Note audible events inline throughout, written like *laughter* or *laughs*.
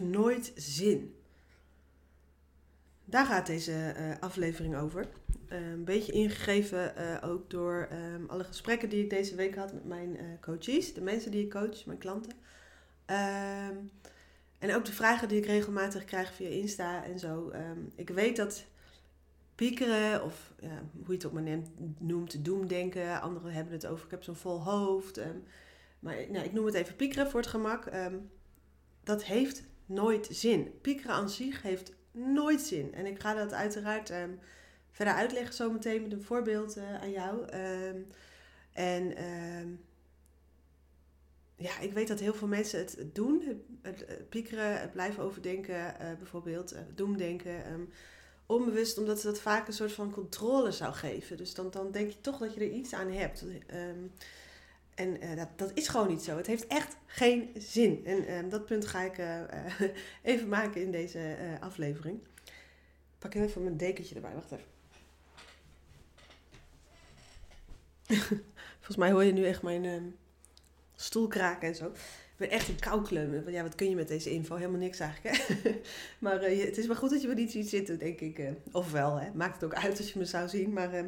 Nooit zin. Daar gaat deze uh, aflevering over. Uh, een beetje ingegeven uh, ook door um, alle gesprekken die ik deze week had met mijn coaches, de mensen die ik coach, mijn klanten. Um, en ook de vragen die ik regelmatig krijg via Insta en zo. Um, ik weet dat piekeren, of ja, hoe je het ook maar noemt, doemdenken. Anderen hebben het over, ik heb zo'n vol hoofd. maar nou, ik noem het even piekeren voor het gemak dat heeft nooit zin. Piekeren aan zich heeft nooit zin. En ik ga dat uiteraard um, verder uitleggen zometeen met een voorbeeld uh, aan jou. Um, en um, ja, ik weet dat heel veel mensen het doen. Het, het, piekeren, het blijven overdenken, uh, bijvoorbeeld uh, doemdenken. onbewust, omdat ze dat vaak een soort van controle zou geven. Dus dan, dan denk je toch dat je er iets aan hebt. En uh, dat, dat is gewoon niet zo. Het heeft echt geen zin. En uh, dat punt ga ik uh, *laughs* even maken in deze aflevering. Ik pak even mijn dekentje erbij. Wacht even. *laughs* Volgens mij hoor je nu echt mijn um, stoel kraken en zo. Ik ben echt een koukleum. Ja, wat kun je met deze info? Helemaal niks eigenlijk. Hè? *laughs* maar het is maar goed dat je me niet ziet zitten, denk ik. ofwel, hè? maakt het ook uit als je me zou zien. Maar ehm,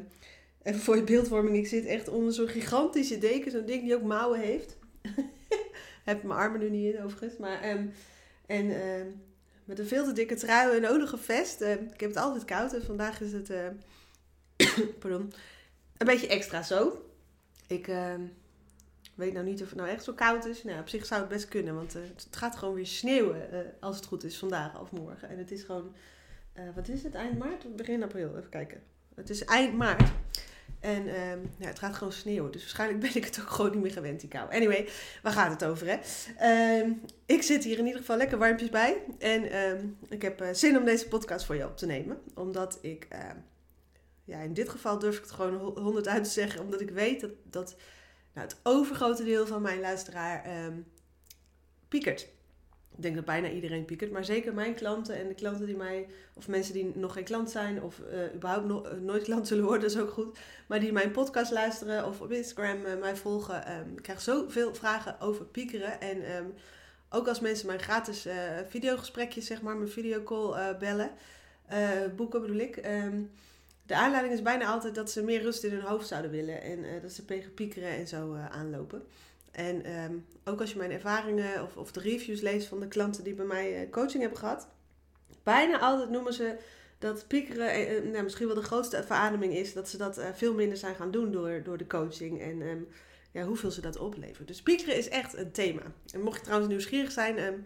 Even voor je beeldvorming, ik zit echt onder zo'n gigantische deken, zo'n ding die ook mouwen heeft. *laughs* heb mijn armen nu niet in overigens, maar... Um, en uh, met een veel te dikke trui en een vest. Uh, ik heb het altijd koud en vandaag is het... *coughs* Pardon. Een beetje extra zo. Ik ehm, weet nou niet of het nou echt zo koud is. Nou, op zich zou het best kunnen, want het gaat gewoon weer sneeuwen als het goed is vandaag of morgen. En het is gewoon... wat is het? Eind maart of begin april? Even kijken. Het is eind maart. En ja, het gaat gewoon sneeuwen. Dus waarschijnlijk *laughs* ben ik het ook gewoon niet meer gewend, die kou. Anyway, waar gaat het over, hè? Um, ik zit hier in ieder geval lekker warmpjes bij. En um, ik heb uh, zin om deze podcast voor je op te nemen. Omdat ik, ja, in dit geval durf ik het gewoon honderd uit te zeggen. Omdat ik weet dat, dat nou, het overgrote deel van mijn luisteraar piekert. Ik denk dat bijna iedereen piekert, maar zeker mijn klanten en de klanten die mij, of mensen die nog geen klant zijn of uh, überhaupt uh, nooit klant zullen worden, is ook goed. Maar die mijn podcast luisteren of op Instagram uh, mij volgen. Um, ik krijg zoveel vragen over piekeren. En um, ook als mensen mijn gratis videogesprekjes, zeg maar, mijn videocall bellen, boeken bedoel ik. Um, de aanleiding is bijna altijd dat ze meer rust in hun hoofd zouden willen en dat ze tegen piekeren en zo aanlopen. En um, ook als je mijn ervaringen of, of de reviews leest van de klanten die bij mij uh, coaching hebben gehad, bijna altijd noemen ze dat piekeren uh, nou, misschien wel de grootste verademing is. Dat ze dat veel minder zijn gaan doen door, door de coaching en um, ja, hoeveel ze dat oplevert. Dus piekeren is echt een thema. En mocht je trouwens nieuwsgierig zijn, um,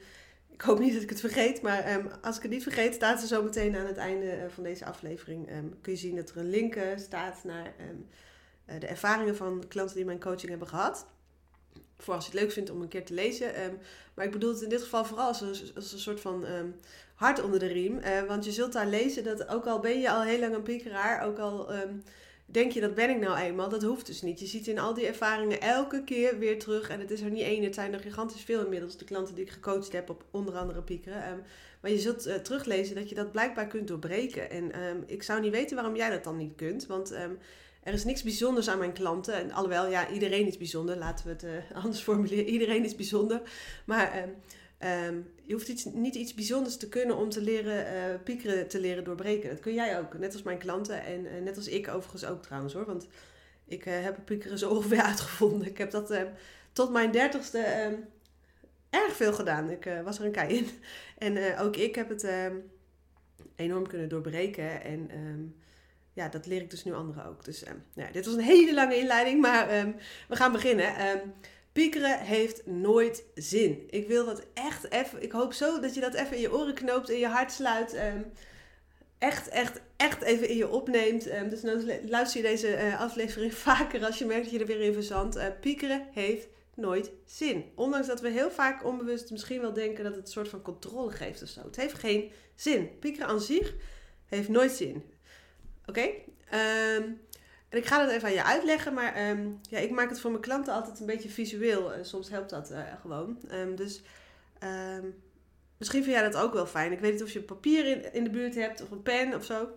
ik hoop niet dat ik het vergeet, maar als ik het niet vergeet, staat er zo meteen aan het einde van deze aflevering. kun je zien dat er een link staat naar de ervaringen van klanten die mijn coaching hebben gehad voor als je het leuk vindt om een keer te lezen. Um, maar ik bedoel het in dit geval vooral als een, soort van um, hart onder de riem. Uh, want je zult daar lezen dat ook al ben je al heel lang een piekeraar, ook al um, denk je dat ben ik nou eenmaal, dat hoeft dus niet. Je ziet in al die ervaringen elke keer weer terug. En het is er niet één, het zijn er gigantisch veel inmiddels. De klanten die ik gecoacht heb op onder andere piekeren. maar je zult uh, teruglezen dat je dat blijkbaar kunt doorbreken. En ik zou niet weten waarom jij dat dan niet kunt. Want er is niks bijzonders aan mijn klanten. En alhoewel, ja, iedereen is bijzonder. Laten we het uh, *laughs* anders formuleren. Iedereen is bijzonder. Maar um, je hoeft iets, niet iets bijzonders te kunnen om te leren uh, piekeren te leren doorbreken. Dat kun jij ook. Net als mijn klanten. En uh, net als ik overigens ook trouwens hoor. Want ik heb piekeren zo *laughs* ongeveer uitgevonden. Ik heb dat ehm, tot mijn dertigste erg veel gedaan. Ik was er een kei in. *laughs* En ook ik heb het enorm kunnen doorbreken. En ja, dat leer ik dus nu anderen ook. Dus um, ja, dit was een hele lange inleiding, maar um, we gaan beginnen. Um, piekeren heeft nooit zin. Ik wil dat echt even, ik hoop zo dat je dat even in je oren knoopt, in je hart sluit. echt, echt, echt even in je opneemt. dus nou luister je deze uh, aflevering *laughs* vaker als je merkt dat je er weer in verzandt. Uh, piekeren heeft nooit zin. Ondanks dat we heel vaak onbewust misschien wel denken dat het een soort van controle geeft of zo. Het heeft geen zin. Piekeren aan zich heeft nooit zin. Oké? Ehm, en ik ga dat even aan je uitleggen, maar ehm, ja, ik maak het voor mijn klanten altijd een beetje visueel. En soms helpt dat uh, gewoon. Um, dus misschien vind jij dat ook wel fijn. Ik weet niet of je papier in, de buurt hebt of een pen of zo.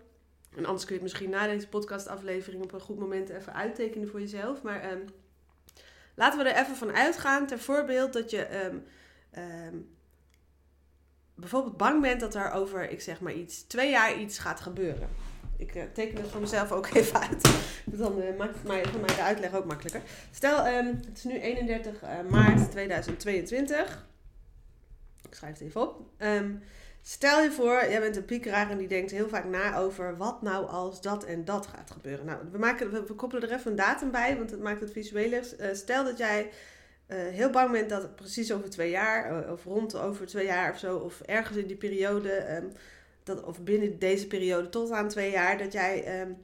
En anders kun je het misschien na deze podcastaflevering op een goed moment even uittekenen voor jezelf. Maar laten we er even van uitgaan, ter voorbeeld, dat je bijvoorbeeld bang bent dat er over, ik zeg maar iets, twee jaar iets gaat gebeuren. Ik uh, teken het voor mezelf ook even uit. *laughs* Dan uh, maakt het mij, voor mij de uitleg ook makkelijker. Stel, het is nu 31 uh, eh, maart 2022. Ik schrijf het even op. Stel je voor, jij bent een piekeraar en die denkt heel vaak na over wat nou als dat en dat gaat gebeuren. Nou, we, maken, we, koppelen er even een datum bij, want het maakt het visueler. Stel dat jij heel bang bent dat precies over twee jaar, of rond over twee jaar of zo, of ergens in die periode, um, dat, of binnen deze periode tot aan twee jaar, dat jij um,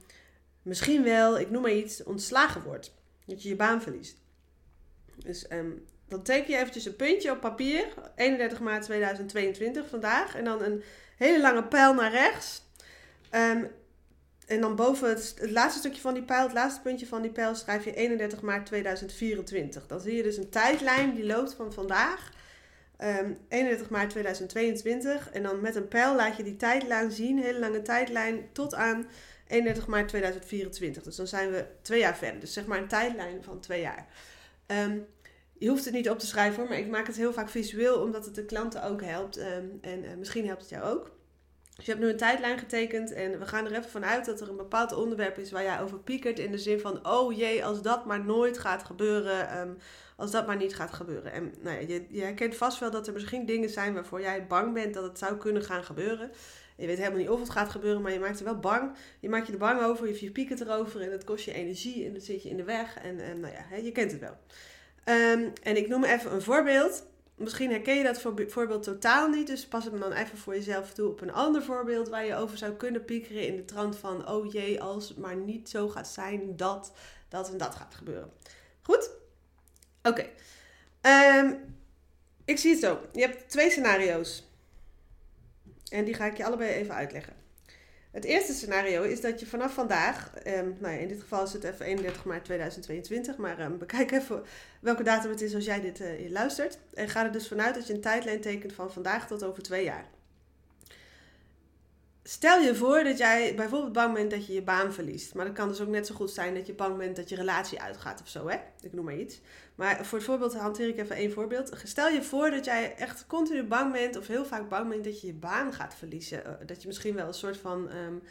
misschien wel, ik noem maar iets, ontslagen wordt. Dat je je baan verliest. Dus um, dan teken je eventjes een puntje op papier. 31 maart 2022 vandaag. En dan een hele lange pijl naar rechts. Um, en dan boven het, laatste stukje van die pijl, het laatste puntje van die pijl, schrijf je 31 maart 2024. Dan zie je dus een tijdlijn die loopt van vandaag. Um, ehm, 31 maart 2022. En dan met een pijl laat je die tijdlijn zien, hele lange tijdlijn, tot aan 31 maart 2024. Dus dan zijn we twee jaar verder. Dus zeg maar een tijdlijn van twee jaar. Um, je hoeft het niet op te schrijven hoor, maar ik maak het heel vaak visueel omdat het de klanten ook helpt. Ehm, en uh, misschien helpt het jou ook. Dus je hebt nu een tijdlijn getekend en we gaan er even vanuit dat er een bepaald onderwerp is waar jij over piekert. In de zin van, oh jee, als dat maar nooit gaat gebeuren, um, als dat maar niet gaat gebeuren. En nou ja, je, je herkent vast wel dat er misschien dingen zijn waarvoor jij bang bent dat het zou kunnen gaan gebeuren. Je weet helemaal niet of het gaat gebeuren, maar je maakt er wel bang. Je maakt je er bang over, je, je piekert erover en het kost je energie en dan zit je in de weg. En, en nou ja, je kent het wel. Um, en ik noem even een voorbeeld. Misschien herken je dat voorbeeld totaal niet, dus pas hem dan even voor jezelf toe op een ander voorbeeld waar je over zou kunnen piekeren in de trant van, oh jee, als het maar niet zo gaat zijn dat dat en dat gaat gebeuren. Goed? Oké. Um, ik zie het zo. Je hebt twee scenario's. En die ga ik je allebei even uitleggen. Het eerste scenario is dat je vanaf vandaag, um, nou ja, in dit geval is het even 31 maart 2022, maar bekijk *laughs* even welke datum het is als jij dit uh, luistert. En ga er dus vanuit dat je een tijdlijn tekent van vandaag tot over twee jaar. Stel je voor dat jij bijvoorbeeld bang bent dat je je baan verliest. Maar dat kan dus ook net zo goed zijn dat je bang bent dat je relatie uitgaat of zo, hè? Ik noem maar iets. Maar voor het voorbeeld hanteer ik even één voorbeeld. Stel je voor dat jij echt continu bang bent of heel vaak bang bent dat je je baan gaat verliezen. Eh, dat je misschien wel een soort van, um,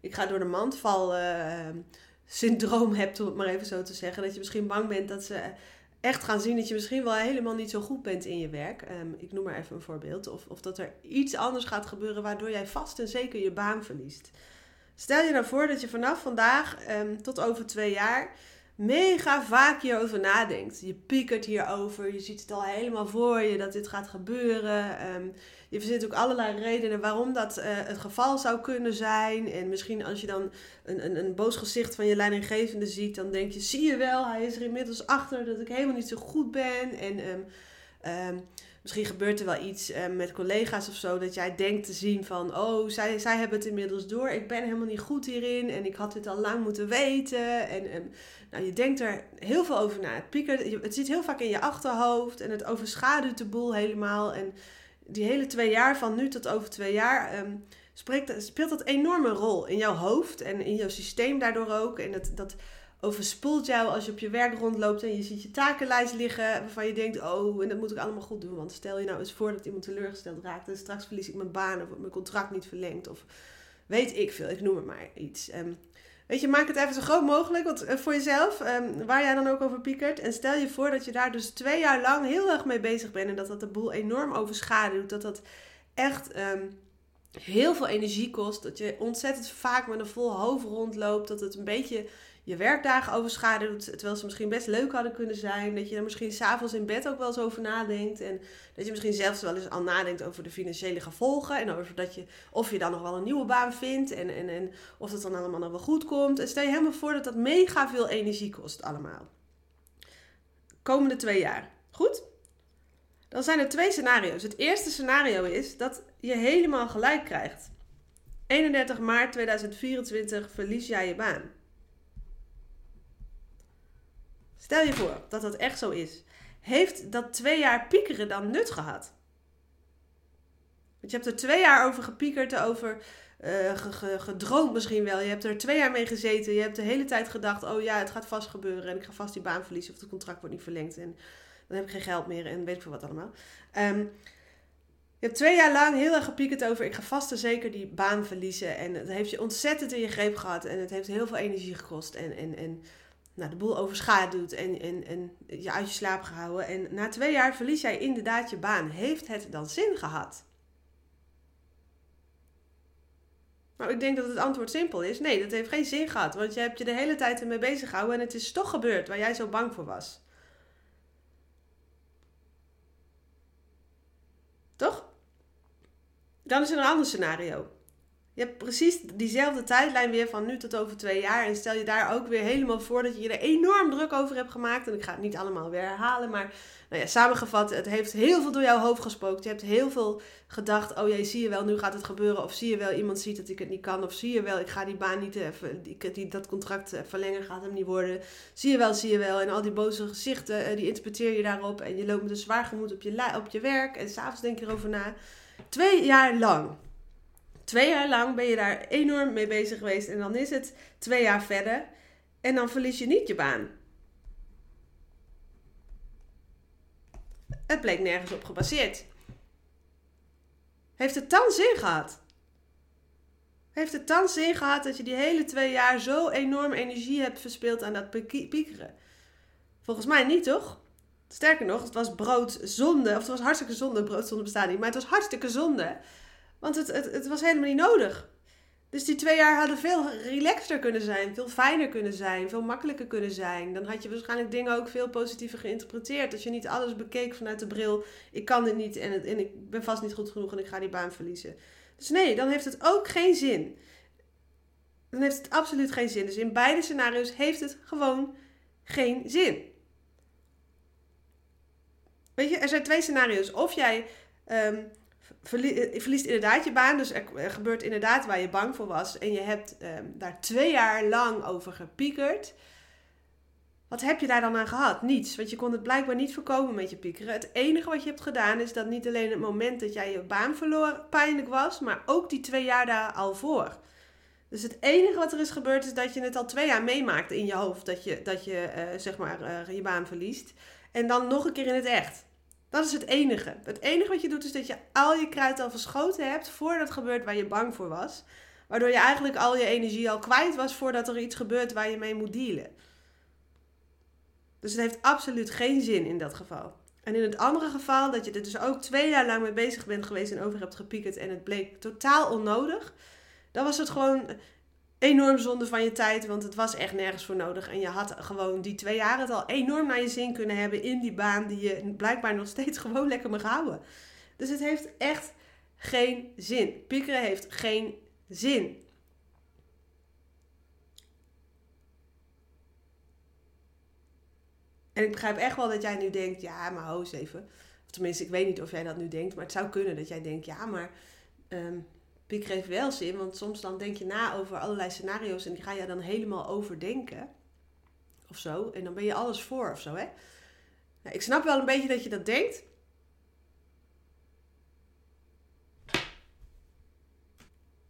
ik ga door de mand vallen, uh, syndroom hebt, om het maar even zo te zeggen. Dat je misschien bang bent dat ze echt gaan zien dat je misschien wel helemaal niet zo goed bent in je werk. Um, ik noem maar even een voorbeeld. Of, of dat er iets anders gaat gebeuren waardoor jij vast en zeker je baan verliest. Stel je nou voor dat je vanaf vandaag um, tot over twee jaar mega vaak hierover nadenkt. Je piekert hierover, je ziet het al helemaal voor je dat dit gaat gebeuren. Um, je verzint ook allerlei redenen waarom dat uh, het geval zou kunnen zijn. En misschien als je dan een, een, een boos gezicht van je leidinggevende ziet, dan denk je: zie je wel, hij is er inmiddels achter dat ik helemaal niet zo goed ben. En um, um, misschien gebeurt er wel iets um, met collega's of zo, dat jij denkt te zien van: oh, zij, zij hebben het inmiddels door. Ik ben helemaal niet goed hierin en ik had dit al lang moeten weten. En nou, je denkt er heel veel over na. Het, piekert, het zit heel vaak in je achterhoofd en het overschaduwt de boel helemaal. En die hele twee jaar, van nu tot over twee jaar, spreekt, speelt dat een enorme rol in jouw hoofd en in jouw systeem daardoor ook. En dat, dat overspoelt jou als je op je werk rondloopt en je ziet je takenlijst liggen waarvan je denkt, oh, en dat moet ik allemaal goed doen. Want stel je nou eens voor dat iemand teleurgesteld raakt en straks verlies ik mijn baan of mijn contract niet verlengd of weet ik veel, ik noem het maar iets. Um, Weet je, maak het even zo groot mogelijk want, uh, voor jezelf, um, waar jij dan ook over piekert. En stel je voor dat je daar dus twee jaar lang heel erg mee bezig bent. En dat dat de boel enorm overschaduwt. Dat dat echt um, heel veel energie kost. Dat je ontzettend vaak met een vol hoofd rondloopt. Dat het een beetje je werkdagen overschaduwt. Terwijl ze misschien best leuk hadden kunnen zijn. Dat je er misschien s'avonds in bed ook wel eens over nadenkt. En dat je misschien zelfs wel eens al nadenkt over de financiële gevolgen. En over dat je, of je dan nog wel een nieuwe baan vindt. En, en, en of dat dan allemaal nog wel goed komt. En stel je helemaal voor dat dat mega veel energie kost allemaal. komende twee jaar. Goed? Dan zijn er twee scenario's. Het eerste scenario is dat je helemaal gelijk krijgt. 31 maart 2024 verlies jij je baan. Stel je voor dat dat echt zo is. Heeft dat twee jaar piekeren dan nut gehad? Want je hebt er twee jaar over gepiekerd, over uh, gedroomd misschien wel. Je hebt er twee jaar mee gezeten. Je hebt de hele tijd gedacht: oh ja, het gaat vast gebeuren. En ik ga vast die baan verliezen. Of het contract wordt niet verlengd. En dan heb ik geen geld meer. En weet ik veel wat allemaal. Um, je hebt twee jaar lang heel erg gepiekerd over: ik ga vast en zeker die baan verliezen. En het heeft je ontzettend in je greep gehad. En het heeft heel veel energie gekost. En, en, en nou, de boel overschaduwd. En, en, en je uit je slaap gehouden. En na twee jaar verlies jij inderdaad je baan. Heeft het dan zin gehad? Nou, ik denk dat het antwoord simpel is. Nee, dat heeft geen zin gehad. Want je hebt je de hele tijd ermee bezig gehouden en het is toch gebeurd waar jij zo bang voor was. Toch? Dan is er een ander scenario. Je hebt precies diezelfde tijdlijn weer van nu tot over twee jaar. En stel je daar ook weer helemaal voor dat je je er enorm druk over hebt gemaakt. En ik ga het niet allemaal weer herhalen. Maar nou ja, samengevat, het heeft heel veel door jouw hoofd gespookt. Je hebt heel veel gedacht, oh jee, zie je wel, nu gaat het gebeuren. Of zie je wel, iemand ziet dat ik het niet kan. Of zie je wel, ik ga die baan niet, even, die, die, dat contract eh, verlengen, gaat hem niet worden. Zie je wel, zie je wel. En al die boze gezichten, eh, die interpreteer je daarop. En je loopt met een zwaar gemoed op je, op je werk. En s'avonds denk je erover na. Twee jaar lang Twee jaar lang ben je daar enorm mee bezig geweest en dan is het twee jaar verder en dan verlies je niet je baan. Het bleek nergens op gebaseerd. Heeft het dan zin gehad? Heeft het dan zin gehad dat je die hele twee jaar zo enorm energie hebt verspeeld aan dat piekeren? Volgens mij niet, toch? Sterker nog, het was broodzonde. Of het was hartstikke zonde. Broodzonde niet. Maar het was hartstikke zonde want het, het, het was helemaal niet nodig. Dus die twee jaar hadden veel relaxter kunnen zijn, veel fijner kunnen zijn, veel makkelijker kunnen zijn. Dan had je waarschijnlijk dingen ook veel positiever geïnterpreteerd. Als je niet alles bekeek vanuit de bril, ik kan dit niet en, en ik ben vast niet goed genoeg en ik ga die baan verliezen. Dus nee, dan heeft het ook geen zin. Dan heeft het absoluut geen zin. Dus in beide scenario's heeft het gewoon geen zin. Weet je, er zijn twee scenario's. Of jij ehm, eh, verliest inderdaad je baan. Dus er, gebeurt inderdaad waar je bang voor was. En je hebt ehm, daar twee jaar lang over gepiekerd. Wat heb je daar dan aan gehad? Niets. Want je kon het blijkbaar niet voorkomen met je piekeren. Het enige wat je hebt gedaan is dat niet alleen het moment dat jij je baan verloor pijnlijk was. Maar ook die twee jaar daar al voor. Dus het enige wat er is gebeurd is dat je het al twee jaar meemaakt in je hoofd. Dat je, dat je uh, zeg maar uh, je baan verliest. En dan nog een keer in het echt. Dat is het enige. Het enige wat je doet is dat je al je kruid al verschoten hebt voordat het gebeurt waar je bang voor was. Waardoor je eigenlijk al je energie al kwijt was voordat er iets gebeurt waar je mee moet dealen. Dus het heeft absoluut geen zin in dat geval. En in het andere geval, dat je er dus ook twee jaar lang mee bezig bent geweest en over hebt gepiekerd en het bleek totaal onnodig, dan was het gewoon enorm zonde van je tijd, want het was echt nergens voor nodig. En je had gewoon die twee jaar het al enorm naar je zin kunnen hebben in die baan die je blijkbaar nog steeds *laughs* gewoon lekker mag houden. Dus het heeft echt geen zin. Piekeren heeft geen zin. En ik begrijp echt wel dat jij nu denkt, ja, maar ho eens even. Of tenminste, ik weet niet of jij dat nu denkt, maar het zou kunnen dat jij denkt, ja, maar um, Pik heeft wel zin, want soms dan denk je na over allerlei scenario's en die ga je dan helemaal overdenken. Of zo. En dan ben je alles voor of zo, hè. Nou, ik snap wel een beetje dat je dat denkt.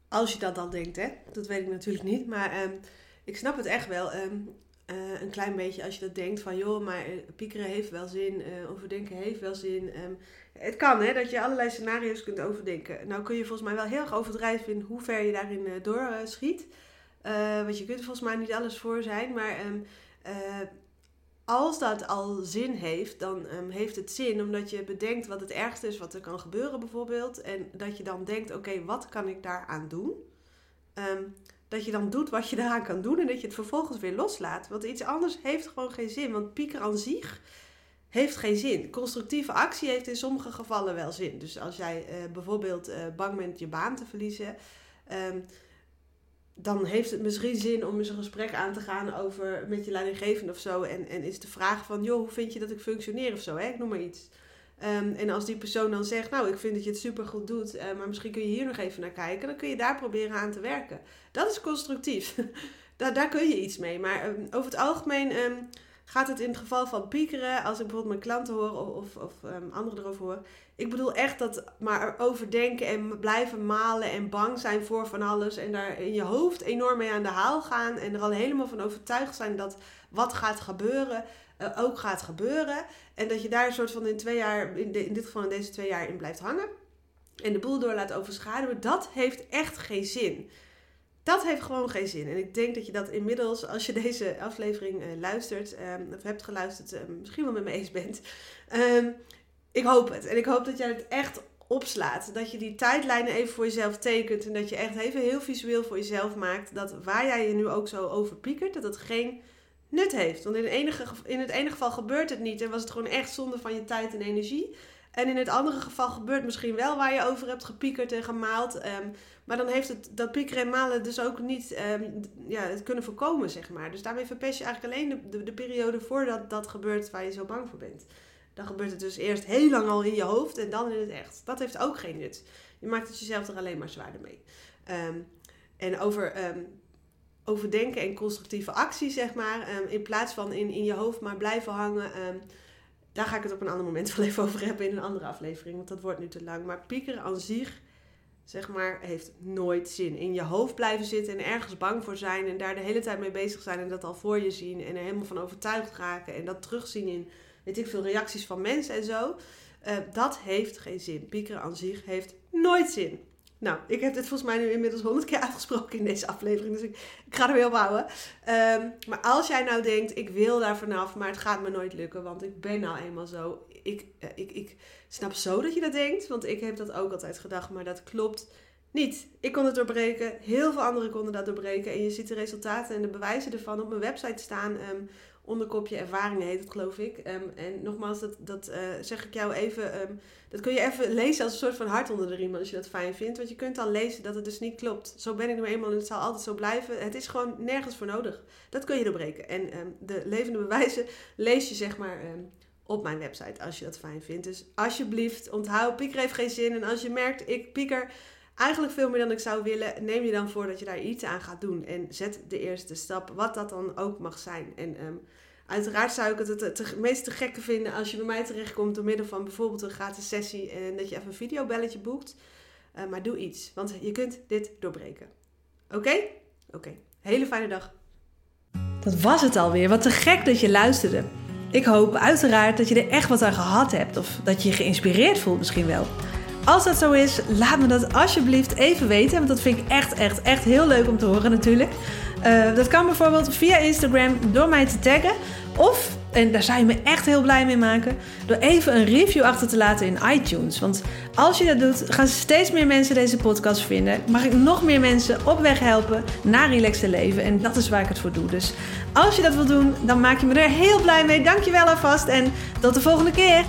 Als je dat dan denkt, hè. Dat weet ik natuurlijk niet. Maar um, ik snap het echt wel. Um, uh, een klein beetje als je dat denkt van joh, maar eh, piekeren heeft wel zin, uh, overdenken heeft wel zin. Um, het kan hè, dat je allerlei scenario's kunt overdenken. Nou kun je volgens mij wel heel erg overdrijven in hoe ver je daarin uh, doorschiet. want je kunt volgens mij niet alles voor zijn, maar um, als dat al zin heeft, dan um, heeft het zin omdat je bedenkt wat het ergste is wat er kan gebeuren bijvoorbeeld. En dat je dan denkt, oké, wat kan ik daaraan doen? Dat je dan doet wat je daaraan kan doen en dat je het vervolgens weer loslaat. Want iets anders heeft gewoon geen zin. Want pieker aan zich heeft geen zin. Constructieve actie heeft in sommige gevallen wel zin. Dus als jij uh, bijvoorbeeld uh, bang bent je baan te verliezen, um, dan heeft het misschien zin om eens een gesprek aan te gaan over met je leidinggevende of zo. En, en is de vraag van, joh, hoe vind je dat ik functioneer of zo, hè? Ik noem maar iets. Ehm, en als die persoon dan zegt, nou, ik vind dat je het super goed doet, uh, maar misschien kun je hier nog even naar kijken, dan kun je daar proberen aan te werken. Dat is constructief. *laughs* daar, daar kun je iets mee. Maar um, over het algemeen um, gaat het in het geval van piekeren, als ik bijvoorbeeld mijn klanten hoor of, of anderen erover hoor. Ik bedoel echt dat maar overdenken en blijven malen en bang zijn voor van alles. En daar in je hoofd enorm mee aan de haal gaan. En er al helemaal van overtuigd zijn dat wat gaat gebeuren, uh, ook gaat gebeuren. En dat je daar een soort van in twee jaar, in, in dit geval in deze twee jaar in blijft hangen. En de boel door laat overschaduwen. Dat heeft echt geen zin. Dat heeft gewoon geen zin. En ik denk dat je dat inmiddels, als je deze aflevering uh, luistert, um, of hebt geluisterd, uh, misschien wel met me eens bent. Um, ik hoop het. En ik hoop dat jij het echt opslaat. Dat je die tijdlijnen even voor jezelf tekent. En dat je echt even heel visueel voor jezelf maakt. Dat waar jij je nu ook zo over piekert, dat het geen nut heeft. Want in, het enige, in het ene geval gebeurt het niet. En was het gewoon echt zonde van je tijd en energie. En in het andere geval gebeurt misschien wel waar je over hebt gepiekerd en gemaald. Um, maar dan heeft het, dat piekeren en malen dus ook niet um, ja, het kunnen voorkomen, zeg maar. Dus daarmee verpest je eigenlijk alleen de, de, de periode voordat dat gebeurt waar je zo bang voor bent. Dan gebeurt het dus eerst heel lang al in je hoofd en dan in het echt. Dat heeft ook geen nut. Je maakt het jezelf er alleen maar zwaarder mee. Um, en over overdenken en constructieve actie, zeg maar. Um, in plaats van in, in je hoofd maar blijven hangen. daar ga ik het op een ander moment *laughs* wel even over hebben in een andere aflevering. Want dat wordt nu te lang. Maar piekeren aan zich, zeg maar, heeft nooit zin. In je hoofd blijven zitten en ergens bang voor zijn. En daar de hele tijd mee bezig zijn. En dat al voor je zien. En er helemaal van overtuigd raken. En dat terugzien in weet ik veel, reacties van mensen en zo. Uh, dat heeft geen zin. Piekeren aan zich heeft nooit zin. Nou, ik heb dit volgens mij nu inmiddels honderd keer *laughs* uitgesproken in deze aflevering. Dus ik, ik ga er weer op houden. Um, maar als jij nou denkt, ik wil daar vanaf, maar het gaat me nooit lukken. Want ik ben nou eenmaal zo. Ik, uh, ik, ik snap zo dat je dat denkt. Want ik heb dat ook altijd gedacht. Maar dat klopt niet. Ik kon het doorbreken. Heel veel anderen konden dat doorbreken. En je ziet de resultaten en de bewijzen ervan op mijn website staan. Um, onderkopje ervaringen heet het geloof ik. Um, en nogmaals, dat, dat uh, zeg ik jou even, um, dat kun je even lezen als een soort van hart onder de riem als je dat fijn vindt. Want je kunt dan lezen dat het dus niet klopt. Zo ben ik nu eenmaal en het zal altijd zo blijven. Het is gewoon nergens voor nodig. Dat kun je doorbreken. En um, de levende bewijzen lees je zeg maar op mijn website als je dat fijn vindt. Dus alsjeblieft, onthoud, pieker heeft geen zin. En als je merkt, ik pieker eigenlijk veel meer dan ik zou willen, neem je dan voor dat je daar iets aan gaat doen. En zet de eerste stap, wat dat dan ook mag zijn. En um, uiteraard zou ik het het, meest te gekke vinden als je bij mij terechtkomt door middel van bijvoorbeeld een gratis sessie en dat je even een videobelletje boekt. Uh, maar doe iets, want je kunt dit doorbreken. Oké? Oké. Hele fijne dag. Dat was het alweer. Wat te gek dat je luisterde. Ik hoop uiteraard dat je er echt wat aan gehad hebt of dat je je geïnspireerd voelt misschien wel. Als dat zo is, laat me dat alsjeblieft even weten. Want dat vind ik echt, echt, echt heel leuk om te horen natuurlijk. Uh, dat kan bijvoorbeeld via Instagram door mij te taggen. Of, en daar zou je me echt heel blij mee maken, door even een review achter te laten in iTunes. Want als je dat doet, gaan steeds meer mensen deze podcast vinden. Mag ik nog meer mensen op weg helpen naar relaxte leven. En dat is waar ik het voor doe. Dus als je dat wil doen, dan maak je me er heel blij mee. Dankjewel alvast en tot de volgende keer.